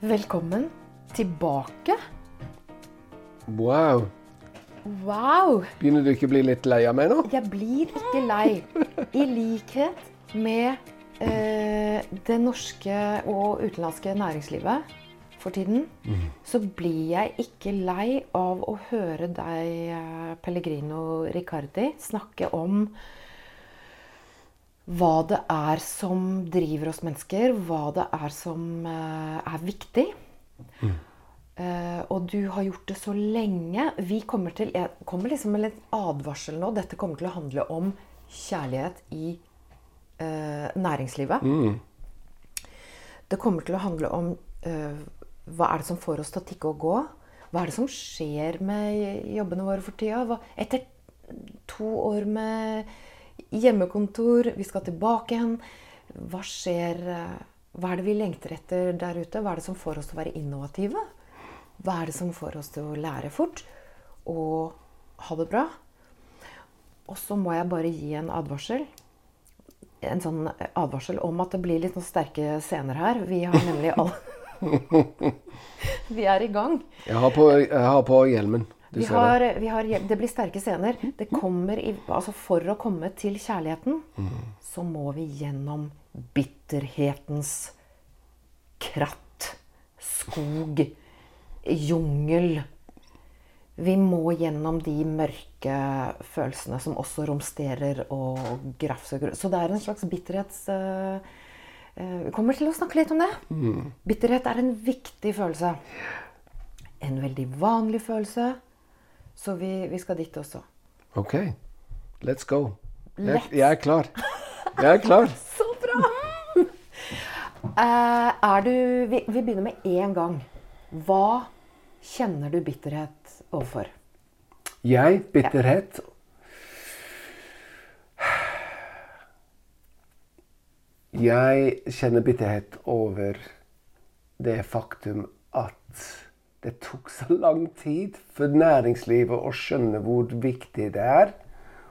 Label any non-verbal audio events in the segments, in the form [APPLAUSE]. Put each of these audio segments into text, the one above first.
Velkommen tilbake. Wow. Wow! Begynner du ikke å bli litt lei av meg nå? Jeg blir ikke lei. I likhet med eh, det norske og utenlandske næringslivet for tiden, så blir jeg ikke lei av å høre deg, eh, Pellegrino Riccardi, snakke om hva det er som driver oss mennesker, hva det er som eh, er viktig. Eh, og du har gjort det så lenge. Vi kommer til, jeg kommer liksom med litt advarsel nå. Dette kommer til å handle om kjærlighet i uh, næringslivet. Det kommer til å handle om uh, hva er det som får oss til å tikke og gå. Hva er det som skjer med jobbene våre for tida? Hva, etter to år med hjemmekontor, vi skal tilbake igjen. Hva skjer eh, Hva er det vi lengter etter der ute? Hva er det som får oss til å være innovative? Hva er det som får oss til å lære fort og ha det bra? Og så må jeg bare gi en advarsel. En sånn advarsel om at det blir litt noen sterke scener her. Vi har nemlig alle [LAUGHS] [LAUGHS] Vi er i gang. Jeg har på, jeg har på hjelmen. Vi har, vi har, det blir sterke scener. Det kommer i, altså for å komme til kjærligheten, så må vi gjennom bitterhetens kratt, skog, jungel. Vi må gjennom de mørke følelsene som også romsterer og grafser. Så det er en slags bitterhets... eh, eh, Vi kommer til å snakke litt om det. Bitterhet er en viktig følelse. En veldig vanlig følelse. Så vi, vi skal dit også. OK. Let's go. Jeg, jeg er klar. Jeg er klar. [LAUGHS] Så bra! Uh, [LAUGHS] er du vi, vi begynner med én gang. Hva kjenner du bitterhet overfor? Jeg, bitterhet Jeg kjenner bitterhet over det faktum at det tok så lang tid for næringslivet å skjønne hvor viktig det er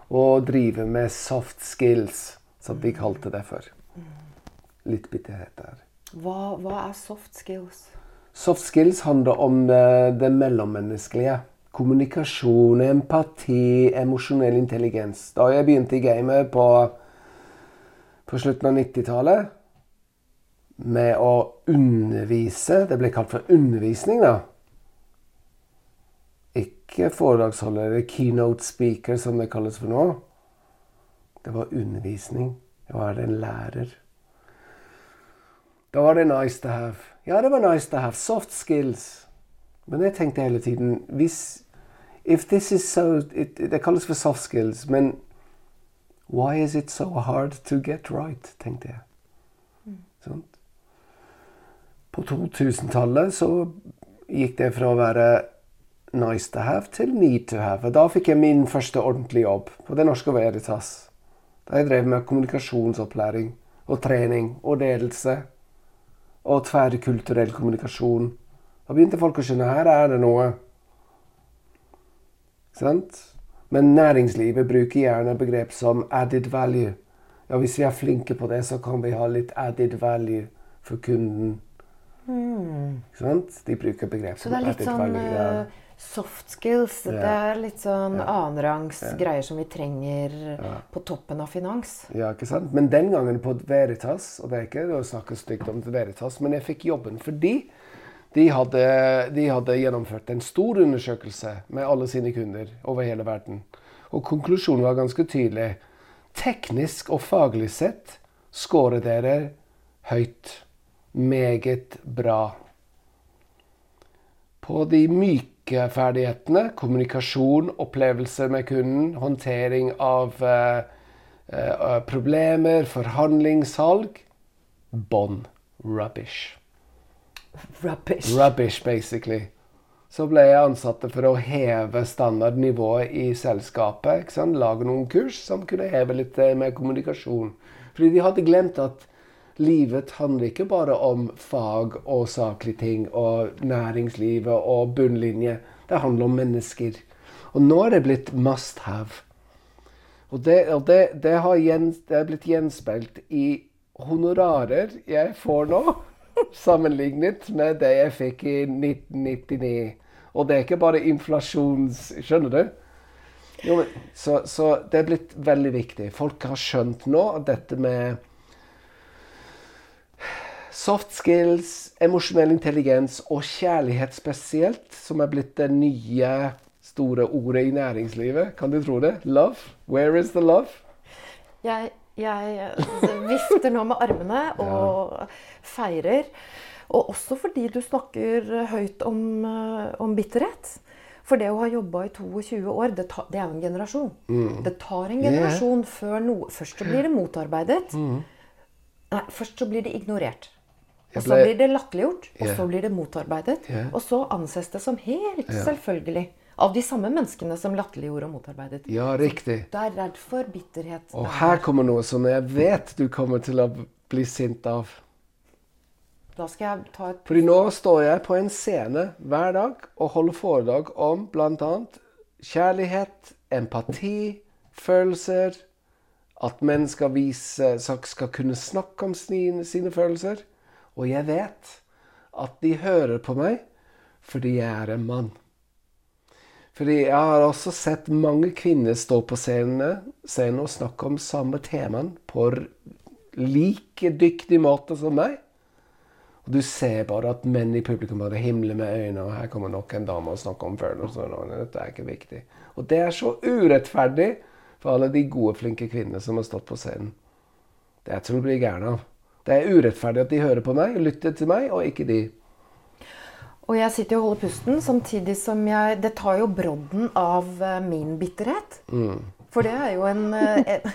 å drive med soft skills, som vi kalte det for. Litt bitterhet der. Hva, hva er soft skills? Soft skills handler om det, det mellommenneskelige. Kommunikasjon, empati, emosjonell intelligens. Da jeg begynte i gamet på, på slutten av 90-tallet med å undervise Det ble kalt for undervisning, da. Ikke foredragsholder eller keynote speaker, som det kalles for nå. Det var undervisning. Jeg var en lærer. Da var det nice to have. Ja, det var nice to have. Soft skills. Men jeg tenkte hele tiden hvis If this is so it, Det kalles for soft skills, men why is it so hard to get right? tenkte jeg. Sant? På 2000-tallet så gikk det fra å være nice to have til need to have. Og da fikk jeg min første ordentlige jobb på Det Norske Veritas. Da jeg drev med kommunikasjonsopplæring og trening og ledelse og tverrkulturell kommunikasjon. Da begynte folk å skjønne her er det noe. Sant? Men næringslivet bruker gjerne begrep som added value. Ja, hvis vi er flinke på det, så kan vi ha litt added value for kunden. Ikke sant? De bruker begrep Så det er litt sånn value. Ja. Soft skills. Det er litt sånn Ja. annenrangs Ja. greier som vi trenger Ja. på toppen av finans. Ja, ikke sant? Men den gangen på Veritas, og det er ikke å snakke stygt om Veritas, men jeg fikk jobben fordi de hadde, de hadde gjennomført en stor undersøkelse med alle sine kunder over hele verden. Og konklusjonen var ganske tydelig. Teknisk og faglig sett scorer dere høyt. Meget bra. På de myke ferdighetene, kommunikasjon, opplevelser med kunden, håndtering av eh, eh, problemer, forhandlingssalg Bånd. Rubbish. Rubbish. Rubbish, basically. Så ble jeg ansatt for å heve standardnivået i selskapet. Lage noen kurs som kunne heve litt eh, med kommunikasjon. Fordi de hadde glemt at livet handler ikke bare om fag og saklige ting og næringslivet og bunnlinje. Det handler om mennesker. Og nå er det blitt must have. Og det, og det, det, gjens, det er blitt gjenspeilt i honorarer jeg får nå. [LAUGHS] sammenlignet med det jeg fikk i 1999. Og det er ikke bare inflasjons... Skjønner du? Jo, men, så, så det er blitt veldig viktig. Folk har skjønt nå at dette med soft skills, emosjonell intelligens og kjærlighet spesielt, som er blitt det nye store ordet i næringslivet. Kan du tro det? Love. Where is the love? Jeg, jeg vifter nå med armene [LAUGHS] og feirer. Og også fordi du snakker høyt om, eh, om bitterhet. For det å ha jobba i 22 år, det, ta, det er jo en generasjon. Det tar en generasjon før noe Først så blir det motarbeidet. Nei, først så blir det ignorert. Og så blir det latterliggjort, og så blir det motarbeidet. Og så anses det som helt selvfølgelig av de samme menneskene som latterliggjorde og motarbeidet. Ja, riktig. Det er derfor bitterhet Og er her kommer noe som jeg vet du kommer til å bli sint av. Da skal jeg ta et Fordi nå står jeg på en scene hver dag og holder foredrag om bl.a. kjærlighet, empati, følelser. At mennesker skal, skal kunne snakke om sine, sine følelser. Og jeg vet at de hører på meg fordi jeg er en mann. Fordi jeg har også sett mange kvinner stå på scenen, og snakke om samme temaen på like dyktig måte som meg. Og du ser bare at menn i publikum bare himler med øynene, og her kommer nok en dame og snakker om følelser. og dette er ikke viktig. Og det er så urettferdig for alle de gode, flinke kvinnene som har stått på scenen. Det er til å bli gæren av. Det er urettferdig at de hører på meg, lytter til meg, og ikke de. Og jeg sitter og holder pusten, samtidig som jeg Det tar jo brodden av eh, min bitterhet. For det er jo en eh,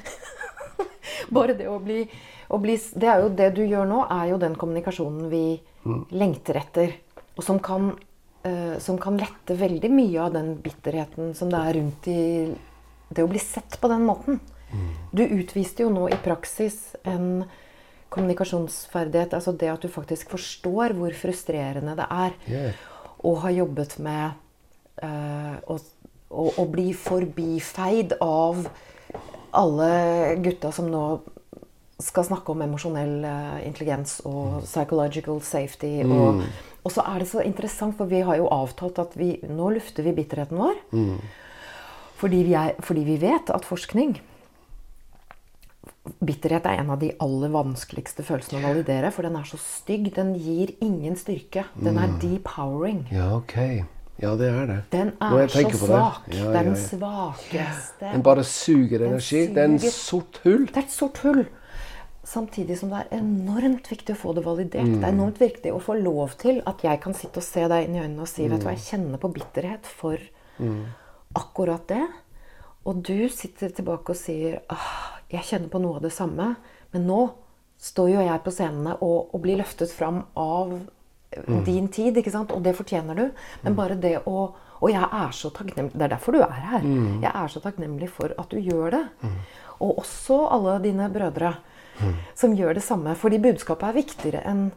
[LAUGHS] Bare det å bli, å bli Det er jo det du gjør nå, er jo den kommunikasjonen vi lengter etter. Og som kan, uh, som kan lette veldig mye av den bitterheten som det er rundt i det å bli sett på den måten. Du utviste jo nå i praksis en kommunikasjonsferdighet, altså det at du faktisk forstår hvor frustrerende det er Yeah. å ha jobbet med uh, å, å, å bli forbifeid av alle gutta som nå skal snakke om emosjonell uh, intelligens og psychological safety. Og, og så er det så interessant, for vi har jo avtalt at vi, nå lufter vi bitterheten vår. Fordi, vi er, fordi vi vet at forskning Bitterhet er en av de aller vanskeligste følelsene å validere, for den er så stygg. Den gir ingen styrke. Den er depowering. Ja, ok. Ja, det er det. Den er så på det. svak. Ja, det er den svakeste Den bare suger energi. Det er en sort hull. Det er et sort hull. Samtidig som det er enormt viktig å få det validert. Mm. Det er enormt viktig å få lov til at jeg kan sitte og se deg inn i øynene og si vet du hva, Mm. jeg kjenner på bitterhet for akkurat det. Og du sitter tilbake og sier ah, jeg kjenner på noe av det samme. Men nå står jo jeg på scenene og, og blir løftet fram av Mm. din tid, ikke sant? og det fortjener du. Men bare det å Og jeg er så takknemlig Det er derfor du er her. Mm. Jeg er så takknemlig for at du gjør det. Og også alle dine brødre som gjør det samme. Fordi budskapet er viktigere enn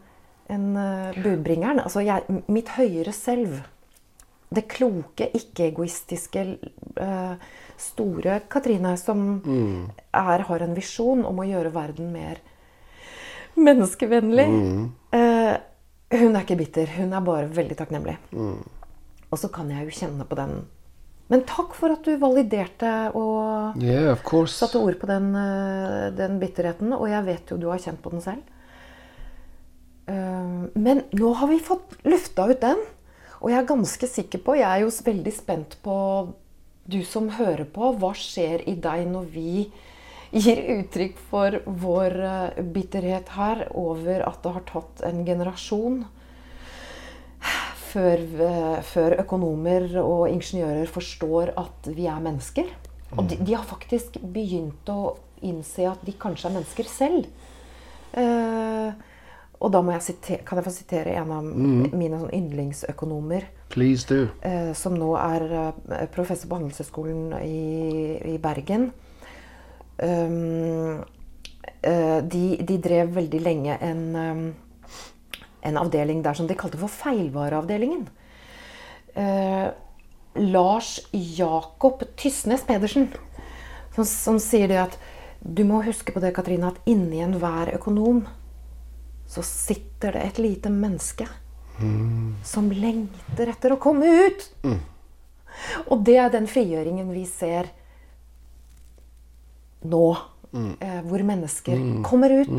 en, eh, budbringeren. Altså jeg, mitt høyere selv. Det kloke, ikke-egoistiske, eh, store Katrine som er, har en visjon om å gjøre verden mer menneskevennlig. Eh, hun er ikke bitter. Hun er bare veldig takknemlig. Og så kan jeg jo kjenne på den. Men takk for at du validerte og Yeah, satte ord på den, eh, den bitterheten. Og jeg vet jo du har kjent på den selv. Eh, Men nå har vi fått lufta ut den. Og jeg er ganske sikker på, jeg er jo veldig spent på du som hører på. Hva skjer i deg når vi gir uttrykk for vår eh, bitterhet her over at det har tatt en generasjon før, eh, før økonomer og ingeniører forstår at vi er mennesker. Og de, de har faktisk begynt å innse at de kanskje er mennesker selv. Eh, og da må jeg sitere, kan jeg få sitere en av mine sånn yndlingsøkonomer, Please do. eh, som nå er eh, professor på Handelshøyskolen i, i Bergen. Um, eh, de, de drev veldig lenge en, um, en avdeling der som de kalte for feilvareavdelingen. Eh, Lars Jakob Tysnes Pedersen, som, som sier det at du må huske på det, Katrine, at inni enhver økonom så sitter det et lite menneske som lengter etter å komme ut. Og det er den frigjøringen vi ser nå. Eh, hvor mennesker kommer ut.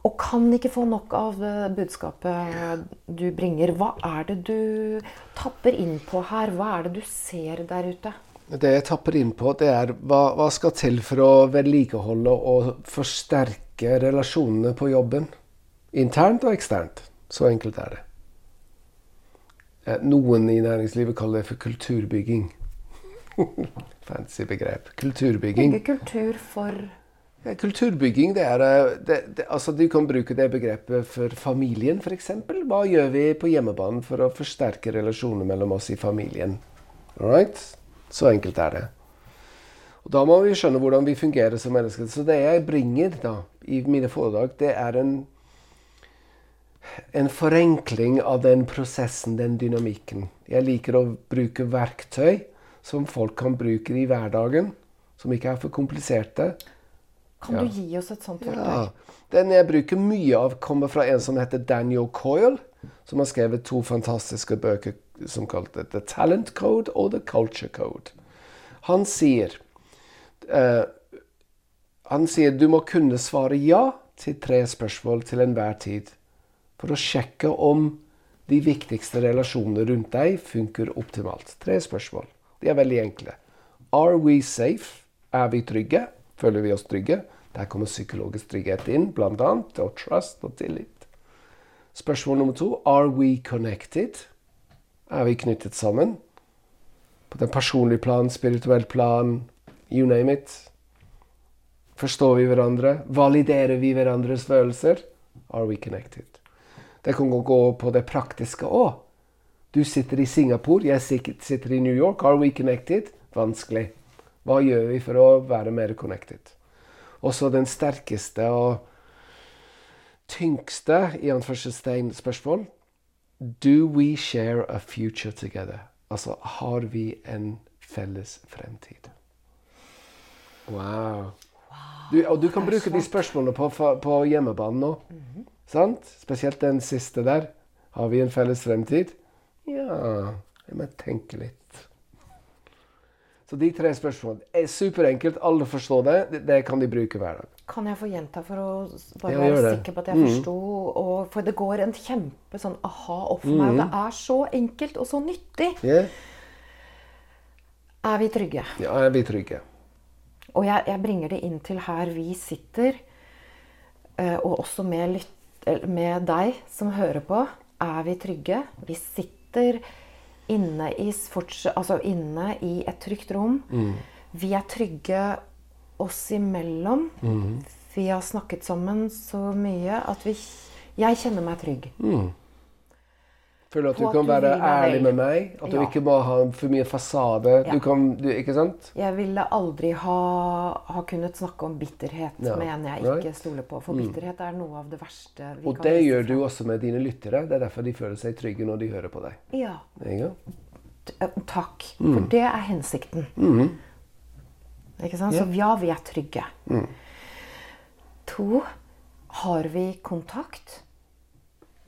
Og kan ikke få nok av eh, budskapet du bringer. Hva er det du tapper inn på her? Hva er det du ser der ute? Det jeg tapper inn på, det er hva, hva skal til for å vedlikeholde og forsterke relasjonene på jobben? Internt og eksternt. Så enkelt er det. Eh, Noen i næringslivet kaller det for kulturbygging. [LAUGHS] Fancy begrep. Kulturbygging. Bygge kultur for Ja, kulturbygging, det er eh, det, det, Altså, du kan bruke det begrepet for familien, f.eks. Hva gjør vi på hjemmebane for å forsterke relasjoner mellom oss i familien? All right? Så enkelt er det. Og Da må vi skjønne hvordan vi fungerer som mennesker. Så det jeg bringer da, i mine foredrag, det er en, en forenkling av den prosessen, den dynamikken. Jeg liker å bruke verktøy som folk kan bruke i hverdagen, som ikke er for kompliserte. Kan Ja. du gi oss et sånt verktøy? Ja. Den jeg bruker mye av, kommer fra en som heter Daniel Coyle, som har skrevet to fantastiske bøker som kalte The Talent Code og The Culture Code. Han sier eh, Han sier du må kunne svare ja til tre spørsmål til enhver tid for å sjekke om de viktigste relasjonene rundt deg funker optimalt. Tre spørsmål. De er veldig enkle. Are we safe? Er vi trygge? Føler vi oss trygge? Der kommer psykologisk trygghet inn, bl.a. Og trust og tillit. Spørsmål nummer to. Are we connected? Er vi knyttet sammen? På den personlige plan, spirituell plan, you name it. Forstår vi hverandre? Validerer vi hverandres følelser? Are we connected? Det kan gå på det praktiske òg. Du sitter i Singapore, jeg sitter i New York. Are we connected? Vanskelig. Hva gjør vi for å være mer connected? Også den sterkeste og tyngste i anførselstegn spørsmål. Do we share a future together? Altså, har vi en felles fremtid? Wow. Du, og du kan bruke de spørsmålene på, på hjemmebanen nå. Sant? Spesielt den siste der. Har vi en felles fremtid? Ja Jeg må tenke litt. Så de tre spørsmålene er superenkelt. Alle forstår det. Det, det kan de bruke hver dag. Kan jeg få gjenta for å bare Ja, være det. sikker på at jeg forsto? For det går en kjempe sånn aha opp for meg. og Det er så enkelt og så nyttig. Yeah. Er vi trygge? ja er vi trygge? Og jeg, jeg bringer det inn til her vi sitter, eh, og også med, lytt, med deg som hører på. Er vi trygge? Vi sitter inne i, altså inne i et trygt rom. Vi er trygge oss imellom. Vi har snakket sammen så mye at vi Jeg kjenner meg trygg. Føler at du kan være ærlig med meg. At du Ja. ikke må ha for mye fasade. Ja. Du kan, du, ikke sant? Jeg ville aldri ha, ha kunnet snakke om bitterhet Ja, med en jeg ikke stoler på. For bitterhet er noe av det verste vi Og kan det gjør du også med dine lyttere. Det er derfor de føler seg trygge når de hører på deg. Ja. Eh, Takk. Mm. For det er hensikten. Ikke sant? Så ja, vi er trygge. Mm. To, har vi kontakt?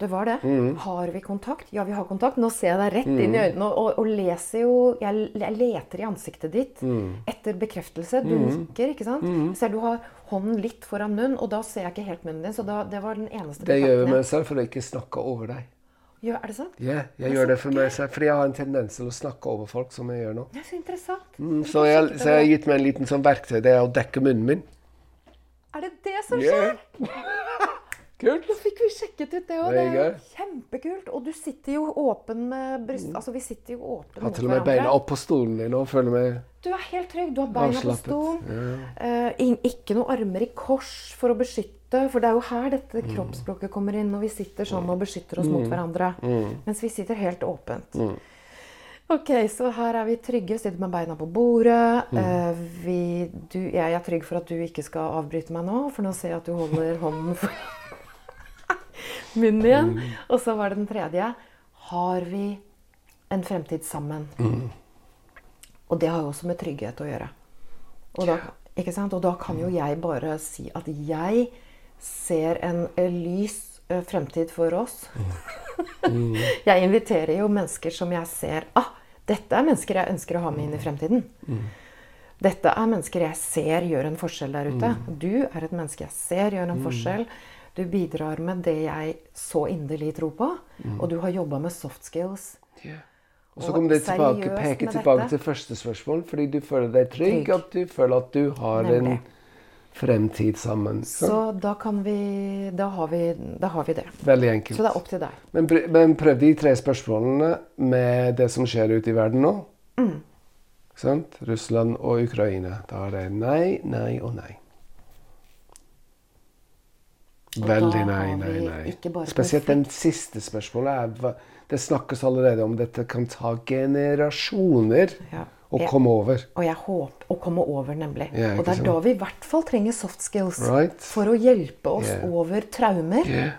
Det var det. Mm. Har vi kontakt? Ja, vi har kontakt. Nå ser jeg deg rett inn i øynene og, og, leser jo jeg, jeg leter i ansiktet ditt Mm. etter bekreftelse. Du nikker, ikke sant? Ser du har hånden litt foran munnen, og da ser jeg ikke helt munnen din. Så da, det var den eneste Det gjør jeg med meg selv for å ikke snakke over deg. Ja, er det sant? Ja, jeg gjør det for meg selv, fordi jeg har en tendens til å snakke over folk, som jeg gjør nå. Det er så interessant. Mm, Så jeg, så jeg har gitt meg en liten sånn verktøy. Det er å dekke munnen min. Er det det som Yeah. [LAUGHS] Kult. Nå fikk vi sjekket ut det òg. Det er kjempekult. Og du sitter jo åpen med bryst... Altså, vi sitter jo åpen Har til og med beina opp på stolen din og føler meg Du er helt trygg. Du har beina på stolen. Ja. Uh, ikke noe armer i kors for å beskytte. For det er jo her dette Mm. kroppsspråket kommer inn, når vi sitter sånn og beskytter oss mot hverandre. Mm. Mens vi sitter helt åpent. Ok, så her er vi trygge. Sitter med beina på bordet. Mm. Eh, vi, du, jeg er trygg for at du ikke skal avbryte meg nå, for nå ser jeg at du holder hånden for [LAUGHS] munnen igjen. Mm. Og så var det den tredje. Har vi en fremtid sammen? Mm. Og det har jo også med trygghet å gjøre. Og da, ikke sant? Og da kan jo jeg bare si at jeg ser en lys eh, fremtid for oss. [LAUGHS] jeg inviterer jo mennesker som jeg ser ah, Dette er mennesker jeg ønsker å ha med inn i fremtiden. Dette er mennesker jeg ser gjør en forskjell der ute. Du er et menneske jeg ser gjør en forskjell. Du bidrar med det jeg så inderlig tror på. Og du har jobba med soft skills. Yeah. Og så kommer det tilbake, peke tilbake til første spørsmål, fordi du føler deg trygg, Trygg. at du føler at du har Nemlig. en fremtid sammen. Så da kan vi Da har vi, da har vi det. Veldig enkelt. Så det er opp til deg. Men, men prøv de tre spørsmålene med det som skjer ute i verden nå. Mm. Sant? Russland og Ukraina. Da er det nei, nei og nei. Og Veldig nei, nei, nei. Spesielt den siste spørsmålet. Er, det snakkes allerede om dette kan ta generasjoner Ja. å komme over. Og jeg håper å komme over, nemlig. Ja, og det er sånn. da vi i hvert fall trenger soft skills. Right. For å hjelpe oss yeah. over traumer. Yeah.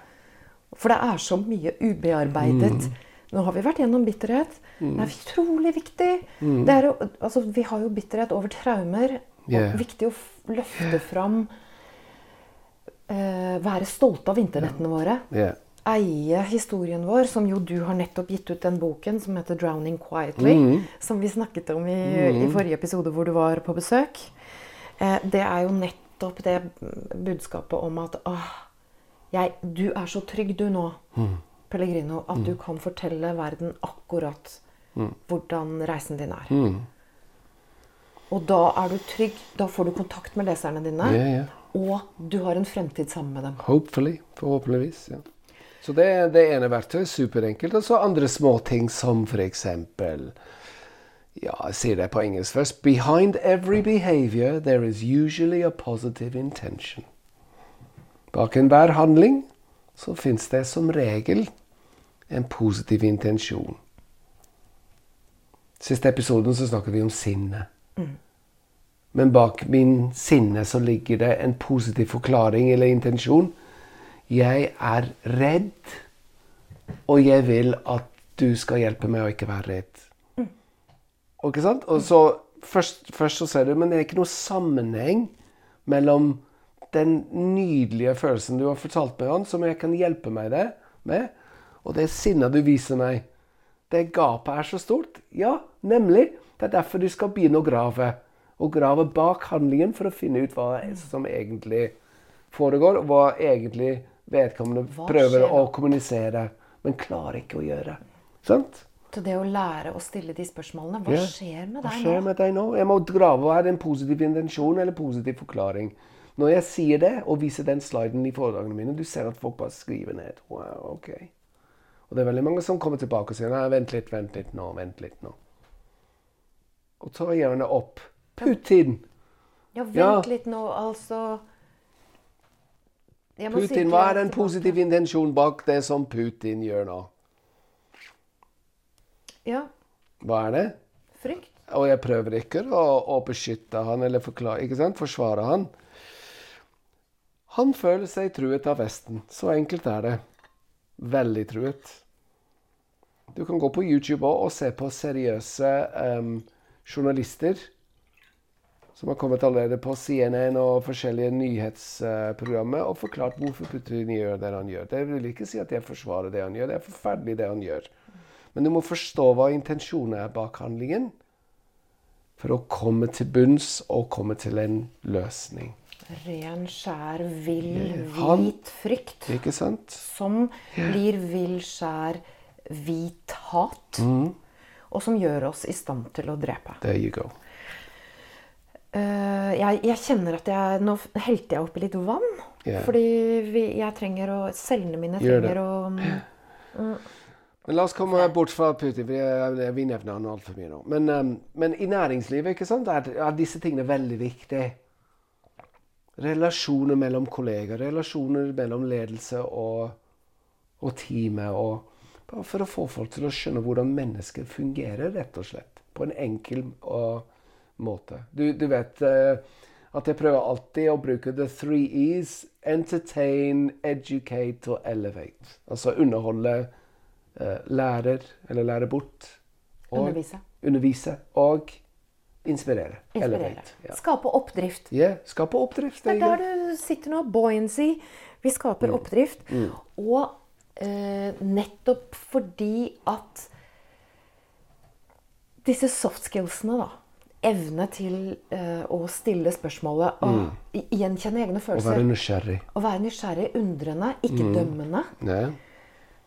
For det er så mye ubearbeidet. Mm. Nå har vi vært gjennom bitterhet. Det er utrolig viktig. Mm. Er altså, vi har jo bitterhet over traumer. Yeah. Og viktig å løfte fram eh, Være stolte av internettene våre. Yeah. Eie historien vår, som jo du har nettopp gitt ut den boken som heter 'Drowning Quietly'. Som vi snakket om i, i forrige episode hvor du var på besøk. Eh, det er jo nettopp det budskapet om at åh, jeg, du er så trygg du nå, Pellegrino, at du kan fortelle verden akkurat hvordan reisen din er. Og da er du trygg. Da får du kontakt med leserne dine. Ja, ja. Og du har en fremtid sammen med dem. Hopefully. Forhåpentligvis. Ja. Så det er det ene verktøyet. Superenkelt. Og så andre småting som eksempel Ja, jeg sier det på engelsk først. Behind every behavior there is usually a positive intention. Bak enhver handling så fins det som regel en positiv intensjon. Siste episoden så snakket vi om sinne. Men bak min sinne så ligger det en positiv forklaring eller intensjon. Jeg er redd, og jeg vil at du skal hjelpe meg å ikke være redd. Mm. Ikke sant? Og så først, først så ser du, men det er ikke noe sammenheng mellom den nydelige følelsen du har fortalt meg om, som jeg kan hjelpe meg med, og det sinnet du viser meg. Det gapet er så stort. Ja, nemlig. Det er derfor du skal begynne å grave. Og grave bak handlingen for å finne ut hva som egentlig foregår, og hva egentlig vedkommende Hva prøver å kommunisere, men klarer ikke å gjøre. Sant? Så det å lære å stille de spørsmålene Hva skjer med Hva deg skjer nå? med deg nå? Jeg må grave. Er det en positiv intensjon eller positiv forklaring? Når jeg sier det og viser den sliden i foredragene mine, du ser at folk bare skriver ned. Wow, ok. Og det er veldig mange som kommer tilbake og sier nei, vent litt, vent litt nå, vent litt nå. Og ta gjerne opp Putin. Ja, vent litt nå, altså Putin, Hva er den positive intensjonen bak det som Putin gjør nå? Ja. Hva er det? Frykt. Og jeg prøver ikke å, å beskytte han eller forklare, forsvare han. Han føler seg truet av Vesten. Så enkelt er det. Veldig truet. Du kan gå på YouTube og se på seriøse um, journalister som har kommet allerede på CNN og forskjellige nyhetsprogrammer og forklart hvorfor Putin gjør det han gjør. Det vil ikke si at jeg forsvarer det han gjør. Det er forferdelig, det han gjør. Men du må forstå hva intensjonen er bak handlingen for å komme til bunns og komme til en løsning. Ren, skjær, vill, hvit frykt. Ikke sant? Som blir vill, skjær, hvit hat. Mm. Og som gjør oss i stand til å drepe. There you go. Eh, jeg, jeg kjenner at jeg Nå helte jeg oppi litt vann. Yeah. Fordi vi, jeg trenger å Cellene mine trenger å Men la oss komme bort fra Putin, for vi nevner han altfor mye nå. Men, um, men i næringslivet ikke sant, er, er disse tingene veldig viktige. Relasjoner mellom kolleger, relasjoner mellom ledelse og, og teamet. Og, bare for å få folk til å skjønne hvordan mennesker fungerer, rett og slett. På en enkel og, måte. Du, du vet eh, at jeg prøver alltid å bruke the three E's. Entertain, educate og elevate. Altså underholde, eh, lærer eller lære bort. Og undervise. undervise og inspirere. Inspirere. Ja. Skape oppdrift. Yeah, skape oppdrift. Det er der du sitter nå. Buoyancy. Vi skaper oppdrift. Og eh, nettopp fordi at disse soft skillsene, da Evne til uh, å stille spørsmålet og mm. gjenkjenne egne Å være følelser. nysgjerrig. Å være nysgjerrig, undrende, ikke dømmende. Ja.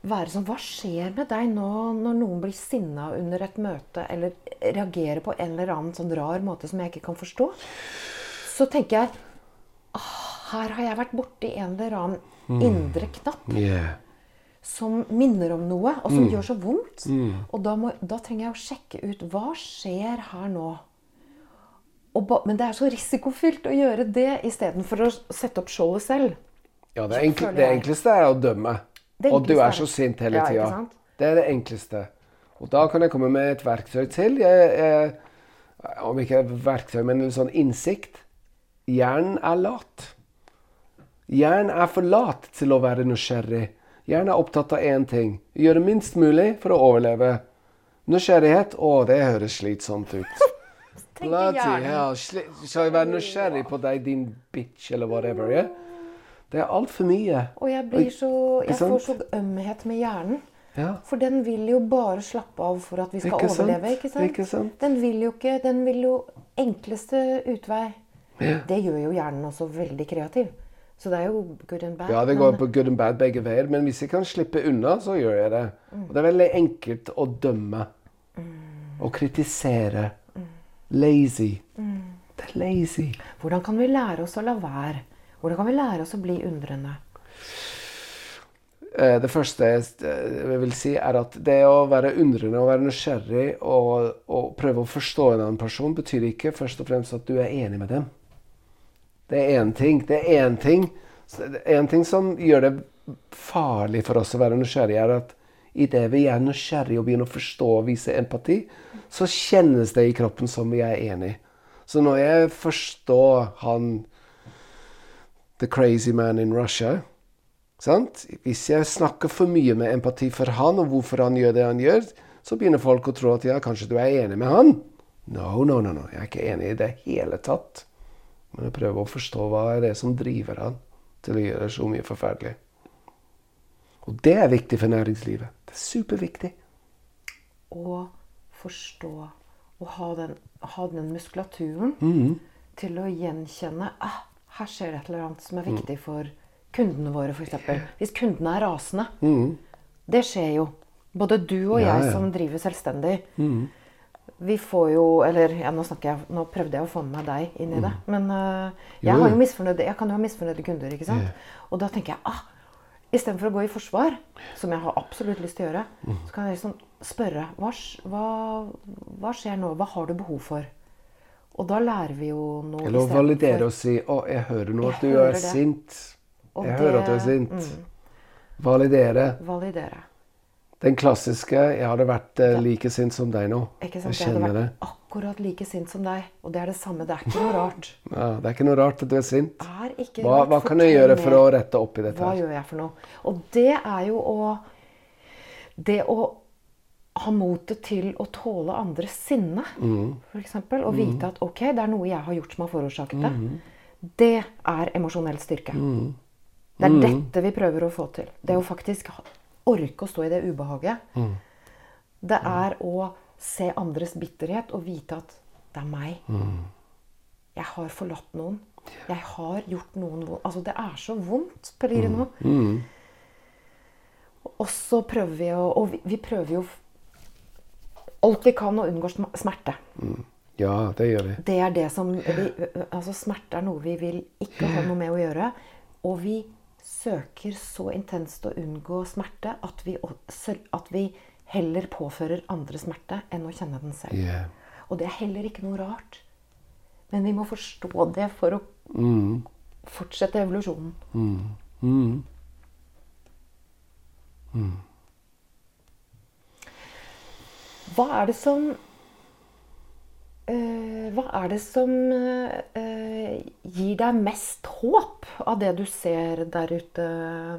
Være sånn Hva skjer med deg nå når noen blir sinna under et møte, eller reagerer på en eller annen sånn rar måte som jeg ikke kan forstå? Så tenker jeg Her har jeg vært borti en eller annen indre knapp Yeah. som minner om noe, og som gjør så vondt. Og da, må, da trenger jeg å sjekke ut hva skjer her nå. Ba, men det er så risikofylt å gjøre det istedenfor å sette opp skjoldet selv. Ja, det, enkle, det enkleste er å dømme. Og du er så sint hele tida. Ja, Det er det enkleste. Og da kan jeg komme med et verktøy til. Jeg, jeg, om ikke et verktøy, men en sånn innsikt. Hjernen er lat. Hjernen er for lat til å være nysgjerrig. Hjernen er opptatt av én ting. Gjøre minst mulig for å overleve. Nysgjerrighet, å, det høres slitsomt ut. Bloody hell. Skal jeg være nysgjerrig på deg, din bitch, eller whatever? Yeah? Det er altfor mye. Og jeg blir så Jeg får så ømhet med hjernen. Ja. For den vil jo bare slappe av for at vi skal Ikke overleve. ikke sant? Ikke sant? Den vil jo ikke Den vil jo enkleste utvei. Ja. Det gjør jo hjernen også veldig kreativ. Så det er jo good and bad. Ja, det går på good and bad begge veier, men hvis jeg kan slippe unna, så gjør jeg det. Og det er veldig enkelt å dømme. Og kritisere. Lazy. Det er lazy. Hvordan kan vi lære oss å la være? Hvordan kan vi lære oss å bli undrende? Eh, Det første jeg eh, vil si, er at det å være undrende og være nysgjerrig og, og prøve å forstå en annen person, betyr ikke først og fremst at du er enig med dem. Det er én ting. Det er én ting. Ting som gjør det farlig for oss å være nysgjerrig, er at idet vi er nysgjerrig og begynner å forstå og vise empati, så kjennes det i kroppen som vi er enig. Så når jeg forstår han The crazy man in Russia sant? Hvis jeg snakker for mye med empati for han, og hvorfor han gjør det han gjør, så begynner folk å tro at ja, kanskje du er enig med han. No, no, no, no. Jeg er ikke enig i det hele tatt. Men jeg prøver å forstå hva er det som driver han til å gjøre så mye forferdelig. Og det er viktig for næringslivet. Det er superviktig. Å forstå og ha den, ha den muskulaturen Mm. til å gjenkjenne ah, her skjer det et eller annet som er viktig for kundene våre, f.eks. Hvis kundene er rasende. Det skjer jo. Både du og Mm. Ja, jeg ja. Mm. som driver selvstendig. Vi får jo Eller ja, nå, jeg, nå prøvde jeg å få med meg deg inn i det. Men uh, jeg, Mm. Jo. har jo misfornøyde, jeg kan jo ha misfornøyde kunder. ikke sant? Og da tenker jeg ah, Istedenfor å gå i forsvar, som jeg har absolutt lyst til å gjøre, så kan jeg liksom spørre hva, hva, hva skjer nå? Hva har du behov for? Og da lærer vi jo noe Eller å validere og si 'Å, jeg hører nå at du er det. sint'. Og Jeg det- hører at du er sint. mm. Validere. Validere. Den klassiske 'Jeg hadde vært eh, like sint som deg nå'. Ikke sant? Jeg kjenner det. Akkurat like sint som deg. Og det er det samme. Det er ikke noe rart. [LAUGHS] Ja, det er ikke noe rart at du er sint. Er ikke Hva, hva kan jeg gjøre for å rette opp i dette? Hva her? gjør jeg for noe? Og det er jo å Det å ha motet til å tåle andres sinne, Mm. eksempel, Og vite at ok, det er noe jeg har gjort som har forårsaket det. Det er emosjonell styrke. Mm. Det er dette vi prøver å få til. Det å faktisk orke å stå i det ubehaget. Mm. Det er å se andres bitterhet og vite at det er meg. Mm. Jeg har forlatt noen. Jeg har gjort noen vondt. Altså, det er så vondt, Pellerino. Mm. Og så prøver vi å Og vi, vi prøver jo alt vi kan å unngå smerte. smerte. Ja, det gjør vi. Det er det som vi, Altså, smerte er noe vi vil ikke ha noe med å gjøre. Og vi søker så intenst å unngå smerte at vi, at vi heller påfører andre smerte enn å kjenne den selv. Yeah. Og det er heller ikke noe rart. Men vi må forstå det for å Mm. fortsette evolusjonen. Mm. Hva er det som eh, Hva er det som eh, gir deg mest håp av det du ser der ute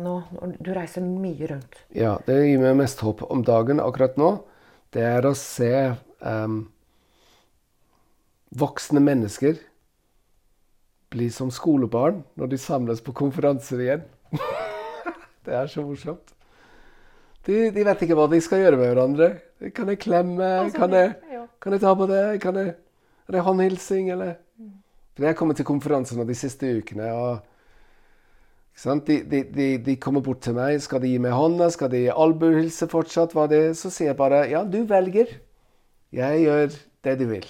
nå? Du reiser mye rundt. Ja, det gir meg mest håp om dagen akkurat nå. Det er å se um, voksne mennesker bli som skolebarn når de samles på konferanser igjen. [LAUGHS] Det er så morsomt. De, de vet ikke hva de skal gjøre med hverandre. Kan jeg klemme? Altså, Kan jeg, ja. kan jeg ta på det? Kan jeg, er det håndhilsing, eller? For jeg har kommet til konferansene de siste ukene, og? De, de, de, de kommer bort til meg. Skal de gi meg hånda? Skal de albuehilse fortsatt? Hva det? Så sier jeg bare ja, du velger. Jeg gjør det du vil.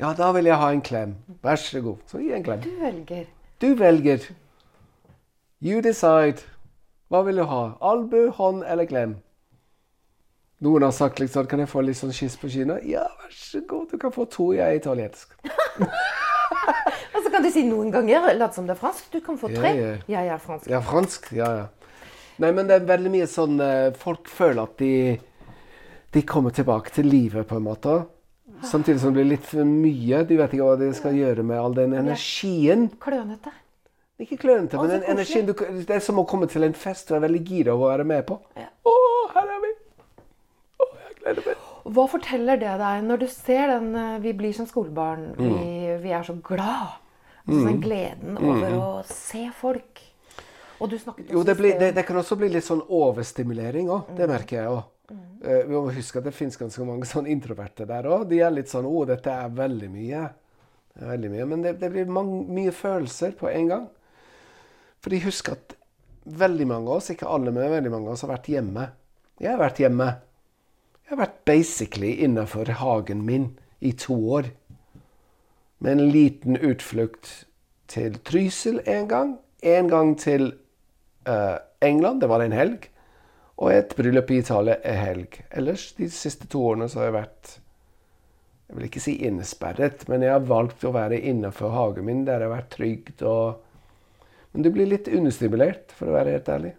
Ja, da vil jeg ha en klem. Vær så god. Så gi en klem. Du velger. Du velger. You decide. Hva vil du ha? Albu, hånd eller klem? Noen har sagt liksom, kan jeg få litt sånn kyss på kinnet? Ja, vær så god. Du kan få to. Jeg er italiensk. [LAUGHS] [LAUGHS] Og så kan du si noen ganger lat som det er fransk. Du kan få tre. Ja, ja. Jeg er fransk. Ja, fransk. Ja, ja. Nei, men det er veldig mye sånn eh, Folk føler at de, de kommer tilbake til livet, på en måte. Samtidig som det blir litt for mye. De vet ikke hva de skal gjøre med all den energien. Klønete. Ikke klønete, men den energien du, Det er som å komme til en fest du er veldig gira av å være med på. Ja. Å, her er vi! Å, jeg gleder meg. Hva forteller det deg når du ser den eh, Vi blir som skolebarn. Mm. Vi, vi er så glad. Altså den gleden over å se folk. Og du snakket også Jo, det, blir, det, det kan også bli litt sånn overstimulering òg. Det merker jeg òg. Uh, vi må huske at det fins ganske mange sånn introverte der òg. De er litt sånn 'Å, dette er veldig mye'. Det er veldig mye. Men det, det blir mange, mye følelser på en gang. For de husker at veldig mange av oss, ikke alle, men veldig mange av oss har vært hjemme. Jeg har vært hjemme. Jeg har vært basically innafor hagen min i to år. Med en liten utflukt til Trysil en gang. En gang til uh, England, det var en helg. Og et bryllup i Italia en helg. Ellers de siste to årene så har jeg vært Jeg vil ikke si innesperret, men jeg har valgt å være innenfor hagen min, der jeg har vært trygt Men du blir litt understimulert, for å være helt ærlig.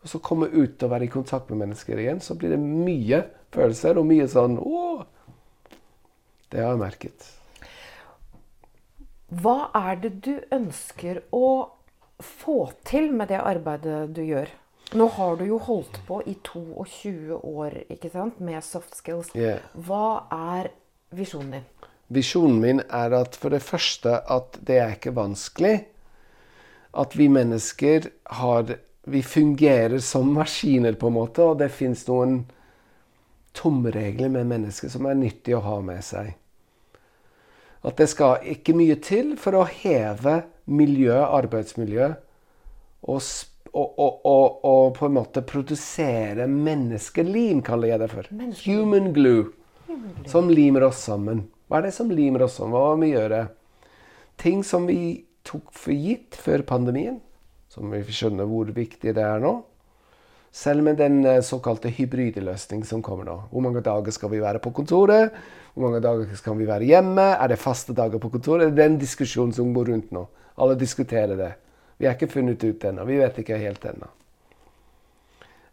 Og så komme ut og være i kontakt med mennesker igjen, så blir det mye følelser og mye sånn Åh! Det har jeg merket. Hva er det du ønsker å få til med det arbeidet du gjør? Nå har du jo holdt på i 22 år ikke sant, med soft skills. Yeah. Hva er visjonen din? Visjonen min er at for det første at det er ikke vanskelig. At vi mennesker har Vi fungerer som maskiner, på en måte, og det fins noen tomregler med mennesker som er nyttig å ha med seg. At det skal ikke mye til for å heve miljøet, arbeidsmiljøet, og, og, og, og, på en måte produsere menneskelim, kaller jeg det for. Menneskelim. Human glue. Som limer oss sammen. Hva er det som limer oss sammen? Hva må vi gjøre? Ting som vi tok for gitt før pandemien, som vi skjønner hvor viktig det er nå. Selv med den eh, såkalte hybridløsningen som kommer nå. Hvor mange dager skal vi være på kontoret? Hvor mange dager skal vi være hjemme? Er det faste dager på kontoret? Det er den diskusjonen som går rundt nå. Alle diskuterer det. Vi har ikke funnet ut ennå. Vi vet ikke helt ennå.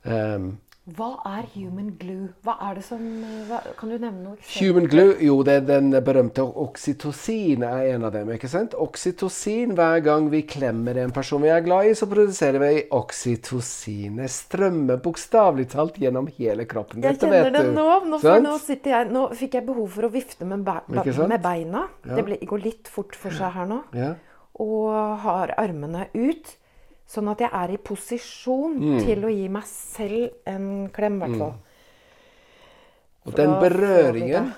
Um, Hva er human glue? Hva er det som hva, Kan du nevne noe? eksempel? Human glue, jo, det er den berømte oksytocin er en av dem. ikke sant? Oksytocin, hver gang vi klemmer en person vi er glad i, så produserer vi oksytocin. Det strømmer bokstavelig talt gjennom hele kroppen. Jeg kjenner det nå. Nå, nå, sitter jeg, nå fikk jeg behov for å vifte med, be, med beina. Ja. Det ble, går litt fort for seg her nå. Ja. Og har armene ut. Sånn at jeg er i posisjon Mm. til å gi meg selv en klem, i hvert fall. Og den berøringen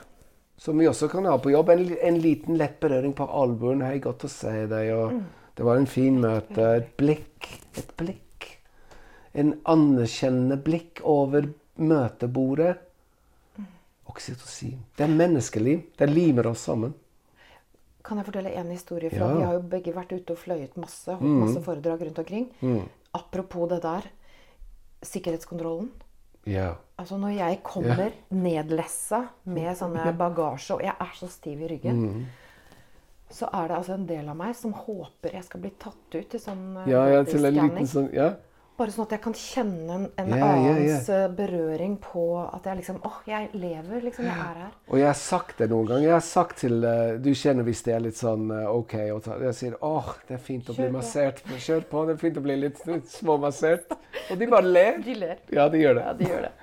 som vi også kan ha på jobb, en, en liten lett berøring på albuen. Hei, godt å se deg. Og Mm. Det var en fin møte. Et blikk. Et blikk. En anerkjennende blikk over møtebordet. Mm. Oksytocin. Det er menneskeliv. Det limer oss sammen. Kan jeg fortelle en historie? fra Ja. Mm. Vi har jo begge vært ute og fløyet masse. Holdt masse foredrag rundt omkring. Apropos det der. Sikkerhetskontrollen. Ja. Altså Når jeg kommer nedlessa med sånne bagasje, og jeg er så stiv i ryggen, Mm. så er det altså en del av meg som håper jeg skal bli tatt ut til sånn eh, Ja, ja, til en liten sånn Ja. Bare sånn at jeg kan kjenne en, en yeah, annens yeah, eh, berøring på at jeg liksom åh, jeg lever, liksom. Jeg er her. Og jeg har sagt det noen ganger. Jeg har sagt til uh, Du kjenner hvis det er litt sånn uh, OK og ta Jeg sier åh, det er fint å bli Kjør på. massert. Kjør på. Det er fint å bli litt småmassert. Og de bare ler. De ler. Ja, de gjør det. Ja, de gjør det.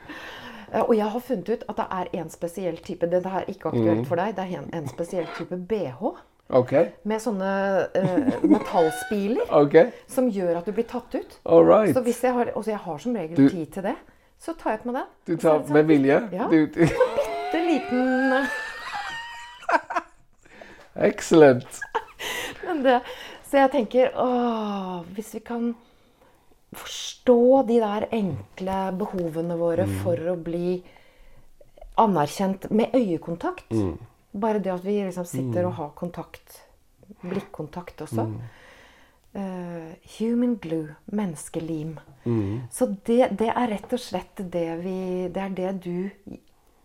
Eh, Og jeg har funnet ut at det er en spesiell type Dette er ikke aktuelt Mm. for deg. Det er en, en spesiell type bh OK. med sånne uh, metallspiler okay. som gjør at du blir tatt ut. Right. Så hvis jeg har, og jeg har som regel Du- tid til det, så tar jeg på meg den. Du tar sånn med vilje? Ja. Du, du. bitte liten eh, [LAUGHS] Excellent. Det, så jeg tenker åh, Hvis vi kan forstå de der enkle behovene våre Mm. for å bli anerkjent med øyekontakt Mm. Bare det at vi liksom sitter og har kontakt, blikkontakt også. Mm. Uh, human glue, menneskelim. Mm. Så det, det er rett og slett det vi Det er det du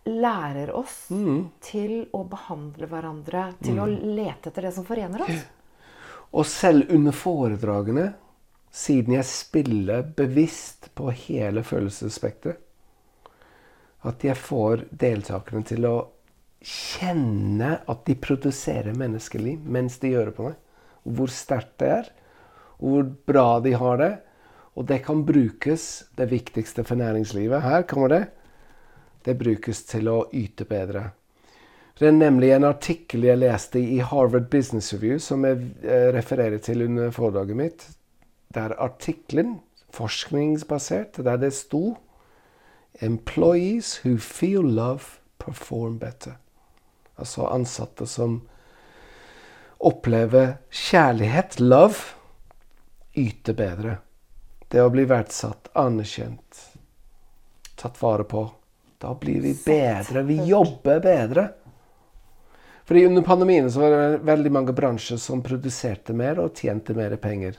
lærer oss Mm. til å behandle hverandre, til å lete etter det som forener oss. Og selv under foredragene, siden jeg spiller bevisst på hele følelsesspekteret, at jeg får deltakerne til å kjenne at de produserer menneskeliv mens de gjør det på meg. Hvor sterkt det er, og hvor bra de har det. Og det kan brukes, det viktigste for næringslivet. Her kommer det. Det brukes til å yte bedre. Det er nemlig en artikkel jeg leste i Harvard Business Review, som jeg eh, refererer til under foredraget mitt. Der artikkelen, forskningsbasert, der det sto Employees who feel love perform better. Altså ansatte som opplever kjærlighet, love, yter bedre. Det å bli verdsatt, anerkjent, tatt vare på. Da blir vi bedre. Vi jobber bedre. Fordi Under pandemien så var det veldig mange bransjer som produserte mer og tjente mer penger.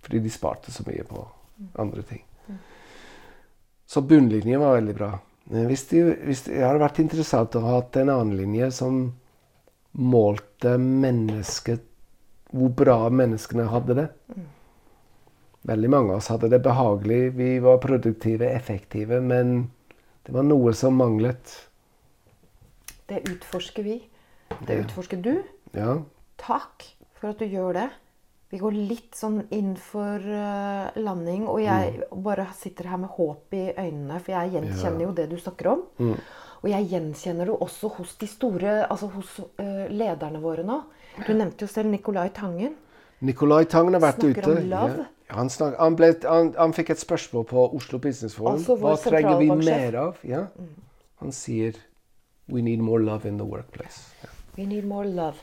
Fordi de sparte så mye på andre ting. Så bunnlinjen var veldig bra. Men Hvis de, hvis det hadde vært interessant å ha hatt en annen linje som målte mennesket Hvor bra menneskene hadde det. Veldig mange av oss hadde det behagelig. Vi var produktive, effektive. Men det var noe som manglet. Det utforsker vi. Det utforsker du. Ja. Takk for at du gjør det. Vi går litt sånn inn for eh, landing, og jeg bare sitter her med håp i øynene, for jeg gjenkjenner jo det du snakker om. Og jeg gjenkjenner det også hos de store, altså hos uh, lederne våre nå. Du nevnte jo selv Nicolai Tangen. Nicolai Tangen har vært Snakker ute. om love. Ja, han, snak, han, ble, han, han fikk et spørsmål på Oslo Business Forum. Altså Hva trenger vi mer av? Ja. Han sier We need more love in the workplace. Ja. We need more love.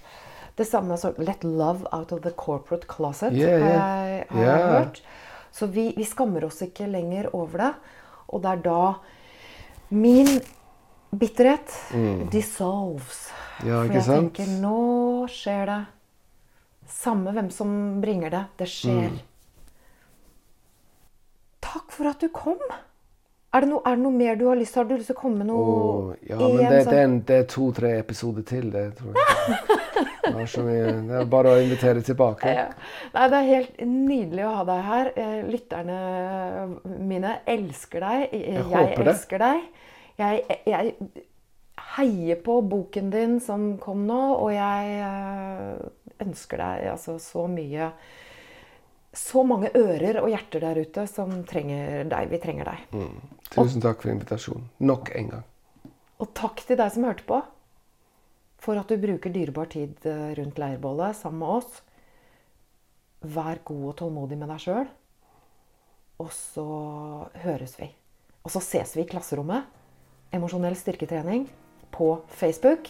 Det samme som Let love out of the corporate closet, Yeah, har, yeah. jeg, har jeg Yeah. hørt. Så vi, vi skammer oss ikke lenger over det. Og det er da min bitterhet dissolves. Mm. Ja, For jeg sant? tenker nå skjer det. Samme hvem som bringer det. Det skjer. Mm. Takk for at du kom. Er det, noe, er det noe mer du har lyst til? Har du lyst til å komme med noe Oh, ja, men det, det, er, en- det er to-tre episoder til, det tror jeg. [LAUGHS] Det er, så mye, det er bare å invitere tilbake. Ja. Nei, det er helt nydelig å ha deg her. Eh, Lytterne mine elsker deg. Jeg, det. elsker deg. Jeg, jeg heier på boken din som kom nå, og jeg eh, ønsker deg altså så mye Så mange ører og hjerter der ute som trenger deg. Vi trenger deg. Tusen takk for invitasjonen. Nok en gang. Og takk til deg som hørte på, for at du bruker dyrebar tid eh, rundt leirbålet sammen med oss. Vær god og tålmodig med deg sjøl. Og så høres vi. Og så ses vi i klasserommet. Emosjonell styrketrening på Facebook.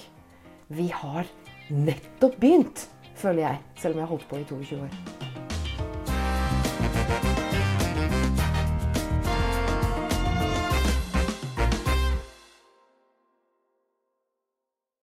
Vi har nettopp begynt, føler jeg. Selv om jeg har holdt på i 22 år.